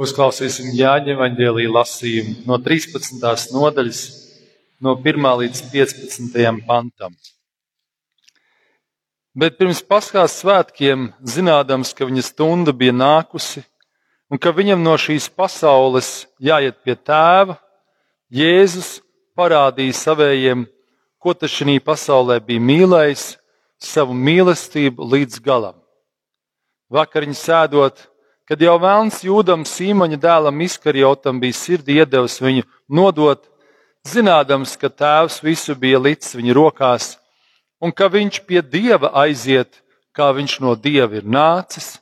Uzklausīsim Jāņa evaņģēlīja lasījumu no 13. nodaļas, no 1. līdz 15. pantam. Bet pirms paskās svētkiem, zinādams, ka viņa stunda bija nākusi un ka viņam no šīs pasaules jāiet pie tēva, Jēzus parādīja savējiem, ko tas šī pasaulē bija mīlējis, savu mīlestību līdz galam. Vakariņu sēdot, kad jau vēlns jūdam Sīmaņa dēlam Iskarjotam bija sirdī iedevis viņu nodot, zinādams, ka tēvs visu bija licis viņa rokās, un ka viņš pie dieva aiziet, kā viņš no dieva ir nācis,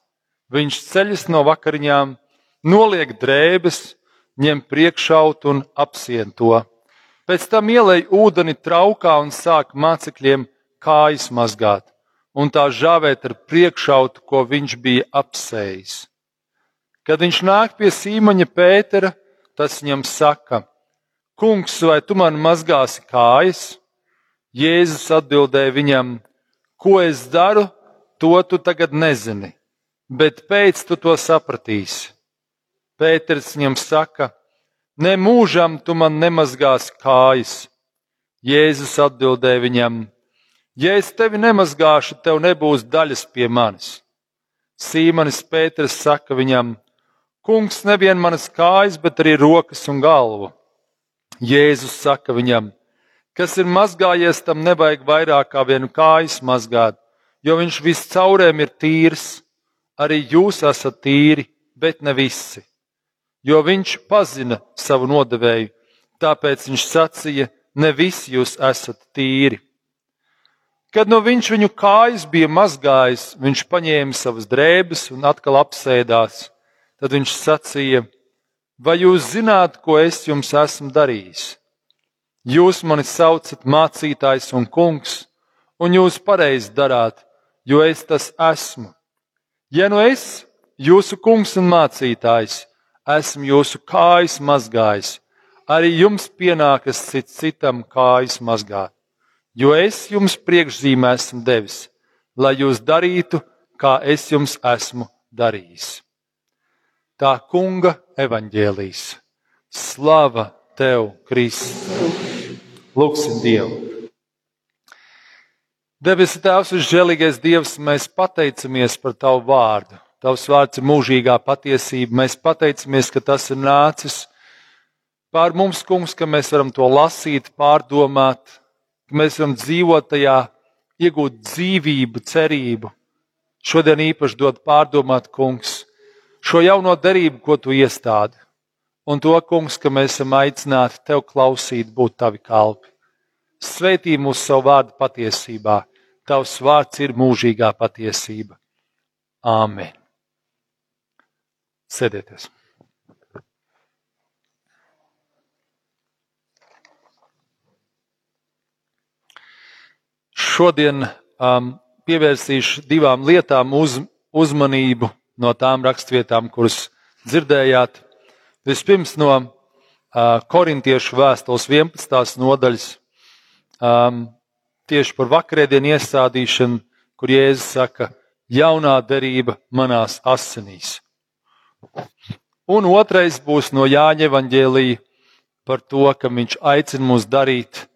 viņš ceļas no vakariņām, noliek drēbes, ņem priekšaut un apsien to. Pēc tam ielēja ūdeni traukā un sāk mācekļiem kājas mazgāt, un tā žāvēt ar priekšautu, ko viņš bija apsējis. Kad viņš nāk pie Sīmaņa Pētera, tas viņam saka: Kungs, vai tu man mazgāsi kājas? Jēzus atbildēja viņam: Ko es daru, to tu tagad nezini, bet pēc tu to sapratīsi. Pēters viņam saka: Ne mūžam tu man nemazgās kājas. Jēzus atbildēja viņam: Ja es tevi nemazgāšu, tev nebūs daļas pie manis. Sīmanis Pēters saka viņam: Kungs, nevien manas kājas, bet arī rokas un galvu. Jēzus saka viņam: Kas ir mazgājies, tam nevajag vairāk kā vienu kājas mazgāt, jo viņš viscaurēm ir tīrs. Arī jūs esat tīri, bet ne visi jo viņš pazina savu nodevēju, tāpēc viņš sacīja, ne visi jūs esat tīri. Kad no viņš viņu kājas bija mazgājis, viņš paņēma savas drēbes un atkal apsēdās. Tad viņš sacīja: Vai jūs zināt, ko es jums esmu darījis? Jūs mani saucat mācītājs un kungs, un jūs pareizi darāt, jo es tas esmu. Ja nu es, jūsu kungs un mācītājs, esmu jūsu kājas mazgājis, arī jums pienākas cits citam kājas mazgāt, jo es jums priekšzīmē esmu devis, lai jūs darītu, kā es jums esmu darījis. Tā kunga evaņģēlīs. Slava tev, Kristus! Lūksim Dievu! Debesu Tēvs, žēlīgais Dievs, mēs pateicamies par Tavu vārdu. Tavs vārds ir mūžīgā patiesība. Mēs pateicamies, ka tas ir nācis pār mums, kungs, ka mēs varam to lasīt, pārdomāt, ka mēs varam dzīvot tajā, iegūt dzīvību, cerību. Šodien īpaši dod pārdomāt, kungs, šo jauno darību, ko tu iestādi. Un to, kungs, ka mēs esam aicināti tev klausīt, būt tavi kalpi. Svētī mūsu savu vārdu patiesībā. Tavs vārds ir mūžīgā patiesība. Āmen! Sēdieties! Šodien um, pievērsīšu divām lietām uz, uzmanību no tām rakstvietām, kuras dzirdējāt. Vispirms no uh, korintiešu vēstules 11. nodaļas, um, tieši par vakarēdienu iestādīšanu, kur Jēzus saka, jaunā derība manās asinīs. Un otrais būs no Jāņa evaņģēlīja par to, ka viņš aicina mūs darīt,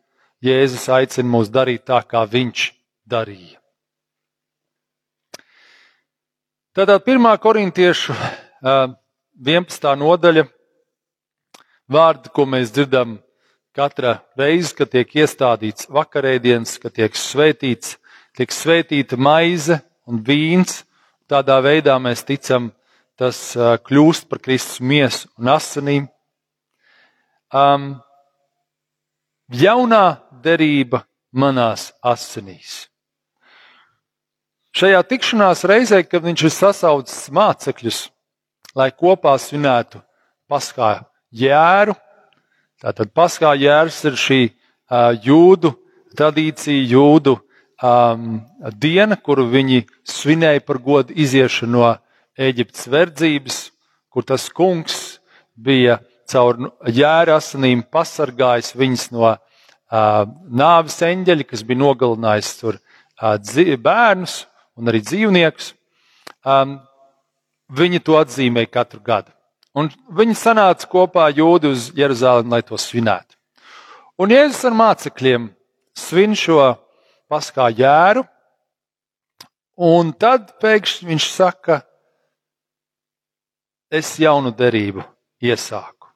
Jēzus aicina mūs darīt tā, kā viņš darīja. Tātad 1. korintiešu 11. nodaļa vārdi, ko mēs dzirdam katra reize, kad tiek iestādīts vakarēdienas, kad tiek svētīts, tiek svētīta maize un vīns. Tādā veidā mēs ticam, tas kļūst par Kristus miesu un asinīm. Um, jaunā derība manās asinīs. Šajā tikšanās reizē, kad viņš ir sasaucis mācekļus, lai kopā svinētu paskā jēru, tātad paskā jērs ir šī jūdu tradīcija, jūdu um, diena, kuru viņi svinēja par godu iziešanu no Eģiptes verdzības, kur tas kungs bija caur jēra asinīm pasargājis viņus no uh, nāves eņģeļa, kas bija nogalinājis tur uh, bērnus un arī dzīvniekus. Um, viņi to atzīmē katru gadu. Un viņi sanāca kopā jūdi uz Jeruzalemi, lai to svinētu. Un Jēzus ar mācekļiem svin šo paskā jēru, un tad pēkšņi viņš saka, es jaunu derību iesāku.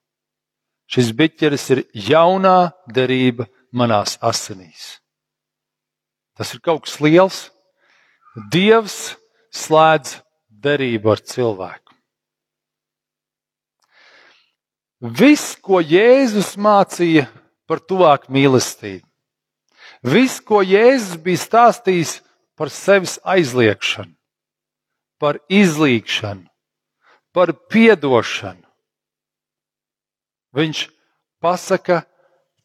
Šis biķeris ir jaunā derība manās asinīs. Tas ir kaut kas liels. Dievs slēdz derību ar cilvēku. Viss, ko Jēzus mācīja par tuvāku mīlestību, viss, ko Jēzus bija stāstījis par sevis aizliekšanu, par izlīgšanu, par piedošanu, viņš pasaka,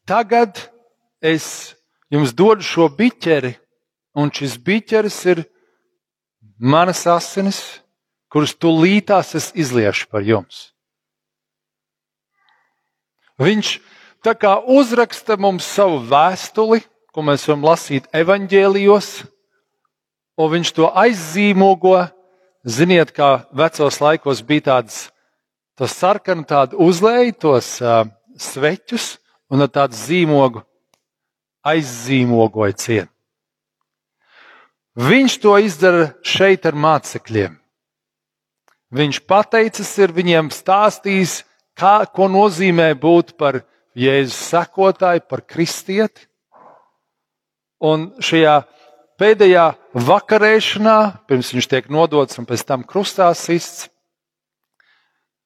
tagad es jums dodu šo biķeri, un šis biķeris ir manas asinis, kuras tūlītās es izliešu par jums. Viņš tā kā uzraksta mums savu vēstuli, ko mēs varam lasīt evaņģēlijos, un viņš to aizzīmogo. Ziniet, kā vecos laikos bija tādas sarkanu tādu uzlēju, tos uh, sveķus, un ar tādu zīmogu aizzīmogoja cienu. Viņš to izdara šeit ar mācekļiem. Viņš pateicis, ir viņiem stāstījis, kā, ko nozīmē būt par Jēzus sekotāju, par kristieti. Un šajā pēdējā vakarēšanā, pirms viņš tiek nodots un pēc tam krustā sists,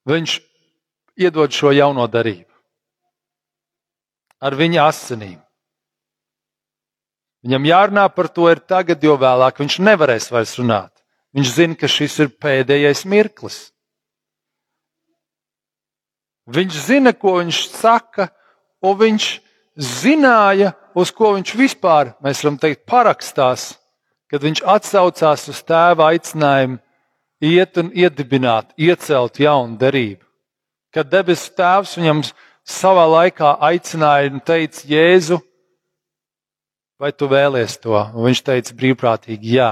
viņš iedod šo jauno darību ar viņa asinīm. Viņam jārunā par to ir tagad, jo vēlāk viņš nevarēs vairs runāt. Viņš zina, ka šis ir pēdējais mirklis. Viņš zina, ko viņš saka, un viņš zināja, uz ko viņš vispār, mēs varam teikt, parakstās, kad viņš atsaucās uz tēva aicinājumu iet un iedibināt, iecelt jaunu derību. Kad debesu tēvs viņam savā laikā aicināja un teica, Jēzu, vai tu vēlies to? Un viņš teica brīvprātīgi, jā.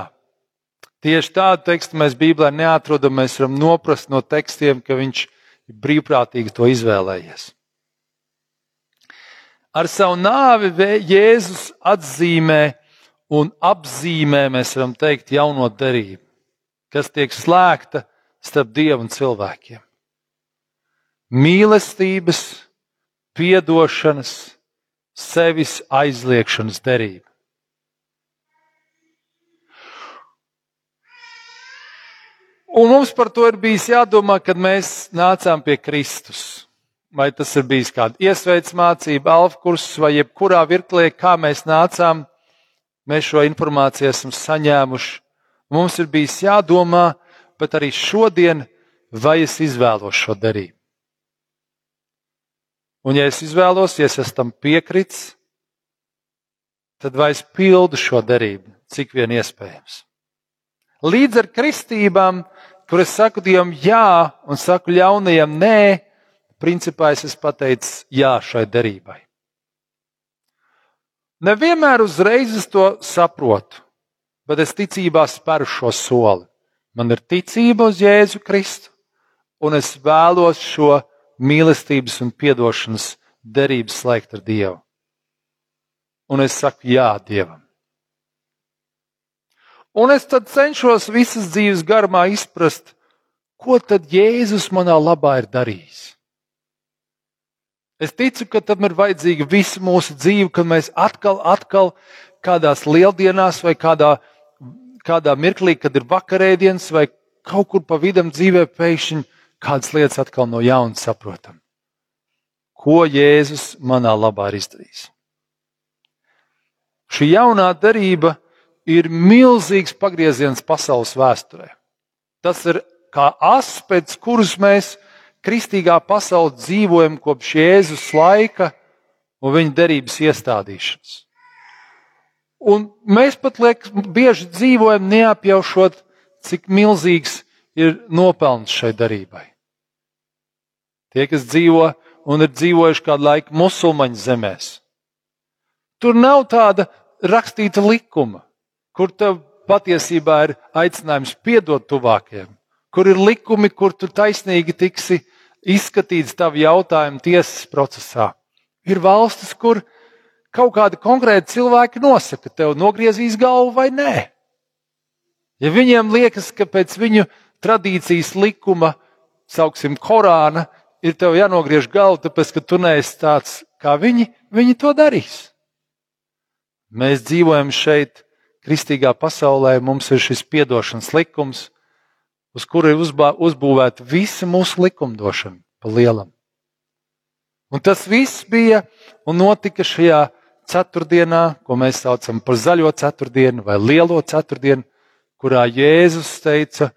Tieši tādu tekstu mēs Bībelē neatrodam, mēs varam noprast no tekstiem, ka viņš brīvprātīgi to izvēlējies. Ar savu nāvi Jēzus atzīmē un apzīmē, mēs varam teikt, jauno derību, kas tiek slēgta starp Dievu un cilvēkiem. Mīlestības, piedošanas, sevis aizliekšanas derība. Un mums par to ir bijis jādomā, kad mēs nācām pie Kristus. Vai tas ir bijis kāda iesveic mācība, alfa kursus vai jebkurā virklē, kā mēs nācām, mēs šo informāciju esam saņēmuši. Mums ir bijis jādomā, bet arī šodien, vai es izvēlos šo darību. Un ja es izvēlos, ja es esmu tam piekrits, tad vai es pildu šo darību, cik vien iespējams. Līdz ar kristībām, kur es saku Dievam jā un saku ļaunajam nē, principā es esmu pateicis jā šai derībai. Nevienmēr uzreiz es to saprotu, bet es ticībā speru šo soli. Man ir ticība uz Jēzu Kristu, un es vēlos šo mīlestības un atdošanas derību slēgt ar Dievu. Un es saku jā Dievam. Un es tad cenšos visas dzīves garumā izprast, ko tad Jēzus manā labā ir darījis. Es ticu, ka tam ir vajadzīga visa mūsu dzīve, kad mēs atkal, atkal kādās lieldienās vai kādā, kādā mirklī, kad ir vakarēdienas vai kaut kur pa vidam dzīvē, pēkšņi kādas lietas atkal no jauna saprotam. Ko Jēzus manā labā ir izdarījis? Šī jaunā darība ir milzīgs pagrieziens pasaules vēsturē. Tas ir kā aspekts, kurus mēs kristīgā pasaulē dzīvojam kopš Jēzus laika un viņa derības iestādīšanas. Un mēs pat liek, bieži dzīvojam neapjaušot, cik milzīgs ir nopelns šai darībai. Tie, kas dzīvo un ir dzīvojuši kādu laiku musulmaņu zemēs, tur nav tāda rakstīta likuma kur tev patiesībā ir aicinājums piedot tuvākiem, kur ir likumi, kur tu taisnīgi tiksi izskatīts tavu jautājumu tiesas procesā. Ir valstis, kur kaut kādi konkrēti cilvēki nosaka, tev nogriezīs galvu vai nē. Ja viņiem liekas, ka pēc viņu tradīcijas likuma, sauksim, Korāna, ir tev jānogriež galva, tāpēc, ka tu neesi tāds kā viņi, viņi to darīs. Mēs dzīvojam šeit, kristīgā pasaulē, mums ir šis piedošanas likums, uz kura ir uzbūvēta visa mūsu likumdošana pa lielam. Un tas viss bija un notika šajā ceturtdienā, ko mēs saucam par zaļo ceturtdienu vai lielo ceturtdienu, kurā Jēzus teica,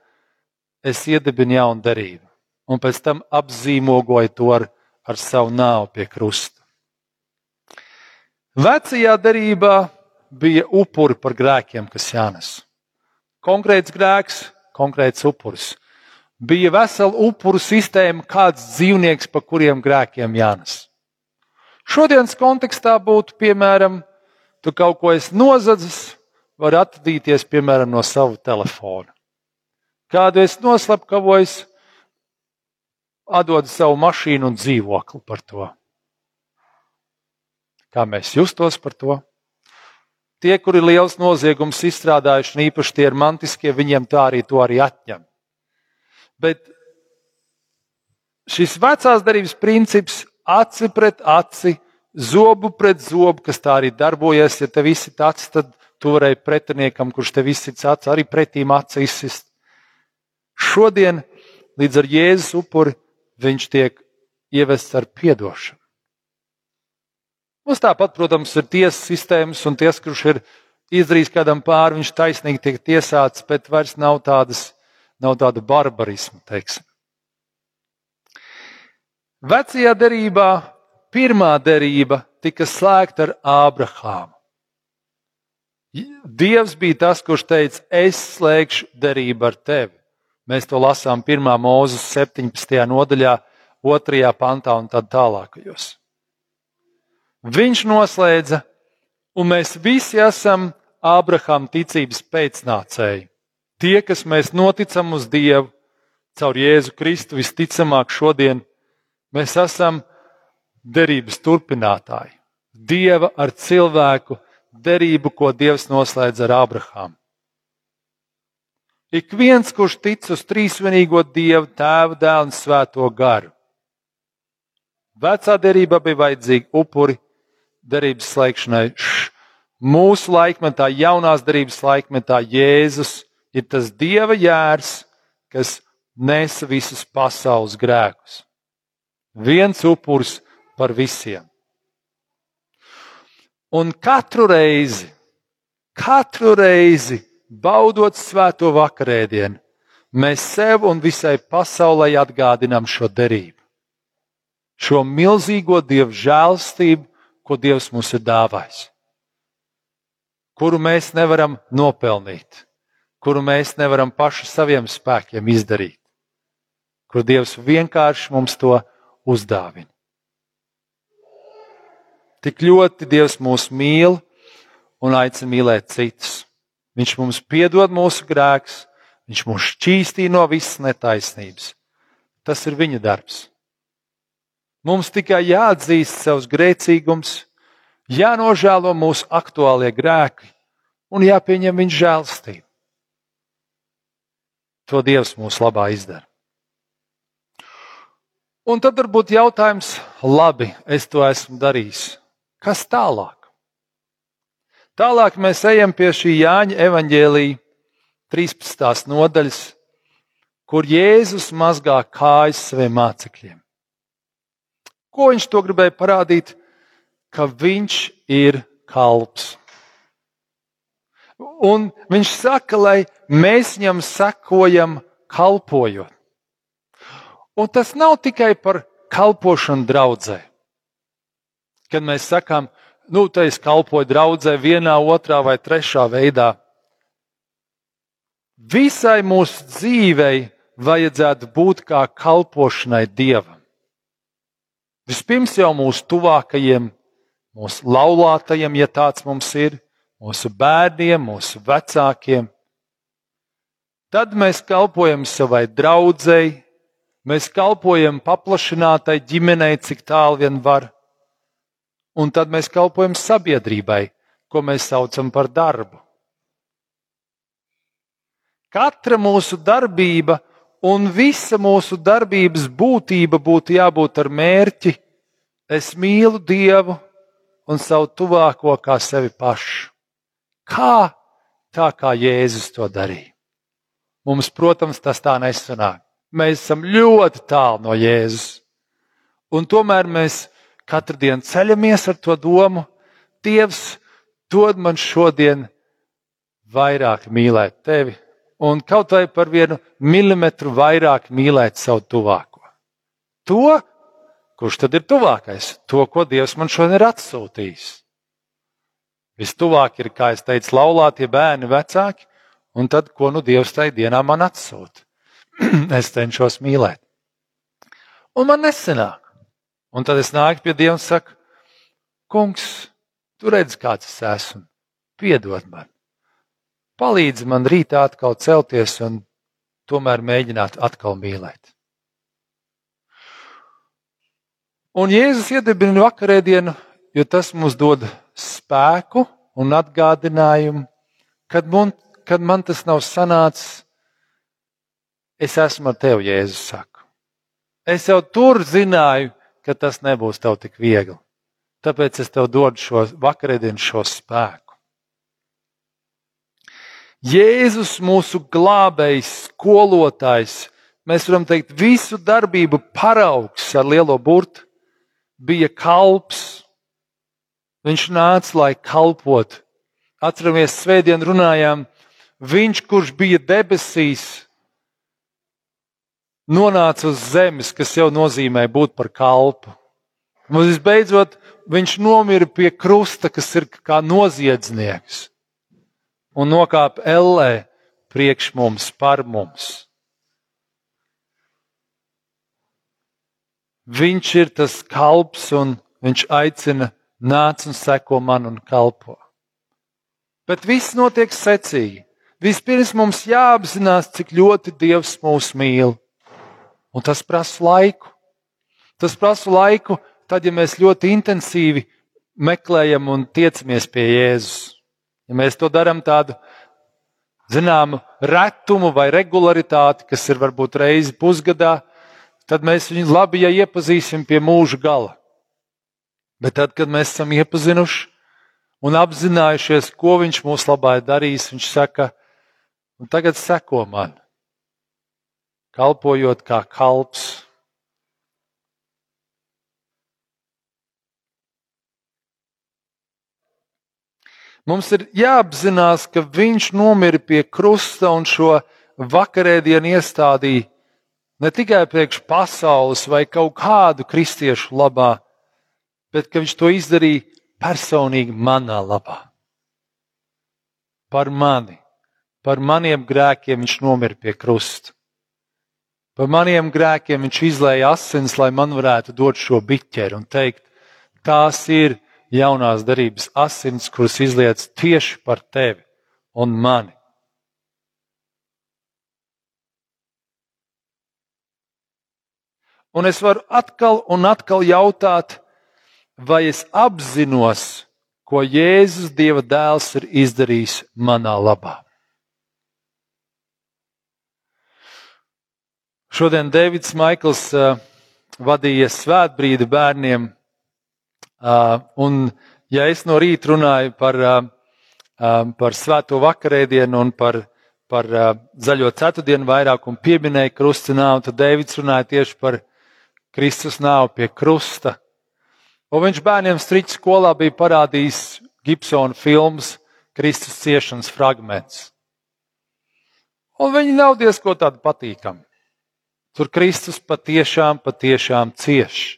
es iedibinu jaunu darību, un pēc tam apzīmogoja to ar, ar savu nāvu pie krusta. Vecajā derībā bija upuri par grēkiem, kas jānes. Konkrēts grēks, konkrēts upuris. Bija vesela upuru sistēma, kāds dzīvnieks, pa kuriem grēkiem jānes. Šodienas kontekstā būtu, piemēram, tu kaut ko esi nozadzis, var atvadīties, piemēram, no sava telefona. Kādu es noslapkavojis, atdod savu mašīnu un dzīvokli par to kā mēs justos par to. Tie, kuri liels noziegums izstrādājuši, un īpaši tie ir mantiskie, viņiem tā arī to arī atņem. Bet šis vecās darības princips aci pret aci, zobu pret zobu, kas tā arī darbojas, ja te visi tāds, tad tu varēji pretiniekam, kurš te visi tāds, arī pretīm aci izsist. Šodien līdz ar Jēzus upuri viņš tiek ievests ar piedošanu. Mums tāpat, protams, ir tiesas sistēmas, un ties, kurš ir izdarījis kādam pāri, viņš taisnīgi tiek tiesāts, bet vairs nav, tādas, nav tāda barbarisma. Teiksim. Vecajā derībā pirmā derība tika slēgta ar Ābrahāmu. Dievs bija tas, kurš teica, es slēgšu derību ar tevi. Mēs to lasām 1. mūzes 17. nodaļā, 2. pantā un tad tālākajos. Viņš noslēdza, un mēs visi esam Ābrahama ticības pēcnācēji. Tie, kas mēs noticam uz Dievu, caur Jēzu Kristu, visticamāk šodien mēs esam derības turpinātāji. Dieva ar cilvēku derību, ko Dievs noslēdz ar Ābrahāmu. Ik viens, kurš tic uz trīsvienīgo Dievu, Tēvu, Dēlu un Svēto garu. Vecā derība bija vajadzīga upuri, derības slēgšanai. Mūsu laikmetā, jaunās derības laikmetā, Jēzus ir tas dieva jērs, kas nesa visus pasaules grēkus. Viens upuris par visiem. Un katru reizi, katru reizi, baudot svēto vakarēdienu, mēs sev un visai pasaulē atgādinām šo derību. Šo milzīgo dievu žēlstību ko Dievs mums ir dāvājis, kuru mēs nevaram nopelnīt, kuru mēs nevaram paši saviem spēkiem izdarīt, kur Dievs vienkārši mums to uzdāvina. Tik ļoti Dievs mūs mīl un aicina mīlēt citus. Viņš mums piedod mūsu grēkus, viņš mūs šķīstī no visas netaisnības. Tas ir viņa darbs. Mums tikai jāatzīst savs grēcīgums, jānožēlo mūsu aktuālie grēki un jāpieņem viņa žēlstība. To Dievs mūsu labā izdara. Un tad varbūt jautājums, labi, es to esmu darījis. Kas tālāk? Tālāk mēs ejam pie šī Jāņa evaņģēlīja 13. nodaļas, kur Jēzus mazgā kājas saviem mācekļiem. Ko viņš to gribēja parādīt? Ka viņš ir kalps. Un viņš saka, lai mēs viņam sekojam, kalpojot. Un tas nav tikai par kalpošanu draudzē. Kad mēs sakām, nu, te es kalpoju draudzē vienā, otrā vai trešā veidā. Visai mūsu dzīvei vajadzētu būt kā kalpošanai Dievam. Vispirms jau mūsu tuvākajiem, mūsu laulātajiem, ja tāds mums ir, mūsu bērniem, mūsu vecākiem. Tad mēs kalpojam savai draudzēji, Mēs kalpojam paplašinātai ģimenei, cik tālu vien var. Un tad mēs kalpojam sabiedrībai, ko mēs saucam par darbu. Katra mūsu darbība un visa mūsu darbības būtība būtu jābūt ar mērķi: es mīlu Dievu un savu tuvāko kā sevi pašu. Kā? Tā kā Jēzus to darīja. Mums, protams, tas tā nesanāk. Mēs esam ļoti tālu no Jēzus. Un tomēr mēs katru dienu ceļamies ar to domu, Dievs, dod man šodien vairāk mīlēt tevi un kaut vai par vienu milimetru vairāk mīlēt savu tuvāko. To, kurš tad ir tuvākais, to, ko Dievs man šodien ir atsūtījis. Vistuvāk ir, kā es teicu, laulātie bērni, vecāki, un tad, ko nu Dievs tajā dienā man atsūta. es cenšos mīlēt. Un man nesenāk. Un tad es nāku pie Dieva un saku, Kungs, tu redz, kāds es esmu, piedod man palīdzi man rītā atkal celties un tomēr mēģināt atkal mīlēt. Un Jēzus iedibina vakarēdienu, jo tas mums dod spēku un atgādinājumu, kad man, kad man tas nav sanācis, es esmu ar tevi, Jēzus saka. Es jau tur zināju, ka tas nebūs tev tik viegli. Tāpēc es tev dodu šo vakarēdienu, šo spēku. Jēzus, mūsu glābējs, skolotājs, mēs varam teikt, visu darbību paraugs ar lielo burtu, bija kalps. Viņš nāca, lai kalpotu. Atceramies, svētdien runājām, viņš, kurš bija debesīs, nonāca uz zemes, kas jau nozīmē būt par kalpu. Un visbeidzot, viņš nomira pie krusta, kas ir kā noziedznieks un nokāp ellē priekš mums, par mums. Viņš ir tas kalps, un viņš aicina, nāc un seko man un kalpo. Bet viss notiek secīgi. Vispirms mums jāapzinās, cik ļoti Dievs mūs mīl. Un tas prasa laiku. Tas prasa laiku, tad, ja mēs ļoti intensīvi meklējam un tiecamies pie Jēzus. Ja mēs to darām tādu zināmu retumu vai regularitāti, kas ir varbūt reizi pusgadā, tad mēs viņu labi ja iepazīsim pie mūža gala. Bet tad, kad mēs esam iepazinuši un apzinājušies, ko viņš mūsu labā ir darījis, viņš saka, un tagad seko man, kalpojot kā kalps Mums ir jāapzinās, ka viņš nomira pie krusta un šo vakarēdienu iestādīja ne tikai priekš pasaules vai kaut kādu kristiešu labā, bet ka viņš to izdarīja personīgi manā labā. Par mani, par maniem grēkiem viņš nomira pie krusta. Par maniem grēkiem viņš izlēja asins, lai man varētu dot šo biķeri un teikt, tās ir jaunās darības asins, kuras izliec tieši par tevi un mani. Un es varu atkal un atkal jautāt, vai es apzinos, ko Jēzus Dieva dēls ir izdarījis manā labā. Šodien Deivids Maikls uh, vadīja svētbrīdi bērniem Uh, un, ja es no rīta runāju par, uh, um, par svēto vakarēdienu un par, par uh, zaļo ceturtdienu vairāk un pieminēju krusta nāvu, tad Dēvids runāja tieši par Kristus nāvu pie krusta. Un viņš bērniem striķu skolā bija parādījis Gibsona filmas Kristus ciešanas fragments. Un viņi nav diezko tādi patīkami. Tur Kristus patiešām, patiešām cieši.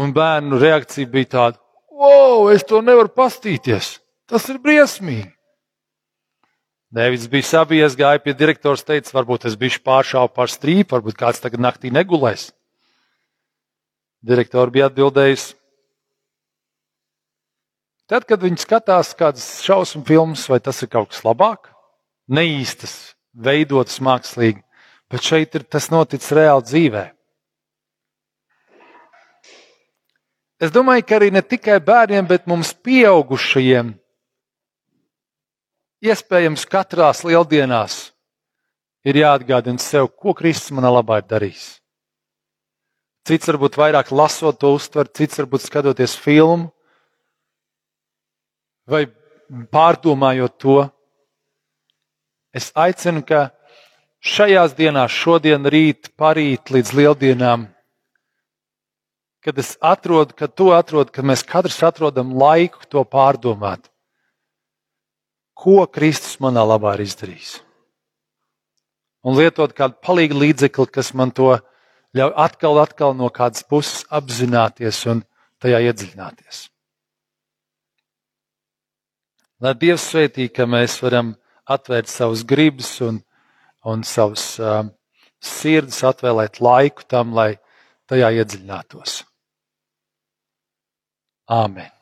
Un bērnu reakcija bija tāda: Wow, es to nevaru pastīties! Tas ir briesmīgi! Nevis bija sabijies, gāja pie direktora, teica, varbūt es biju pāršāvis par strīpu, varbūt kāds tagad naktī negulēs. Direktori bija atbildējusi. Tad, kad viņi skatās kādas šausmu filmas, vai tas ir kaut kas labāk, neīstas, veidotas mākslīgi, bet šeit ir tas noticis reāli dzīvē. Es domāju, ka arī ne tikai bērniem, bet mums pieaugušajiem, iespējams, katrās lieldienās ir jāatgādina sev, ko Kristus manā labā ir darījis. Cits varbūt vairāk lasot to uztver, cits varbūt skatoties filmu vai pārdomājot to. Es aicinu, ka šajās dienās, šodien, rīt, parīt līdz lieldienām, kad es atrodu, kad to atrodu, kad mēs katrs atrodam laiku to pārdomāt, ko Kristus manā labā ir izdarījis. Un lietot kādu palīgu līdzekli, kas man to ļauj atkal, atkal no kādas puses apzināties un tajā iedziļināties. Lai Dievs svētī, ka mēs varam atvērt savus gribus un, un savus uh, sirdis, atvēlēt laiku tam, lai tajā iedziļinātos. Āmen!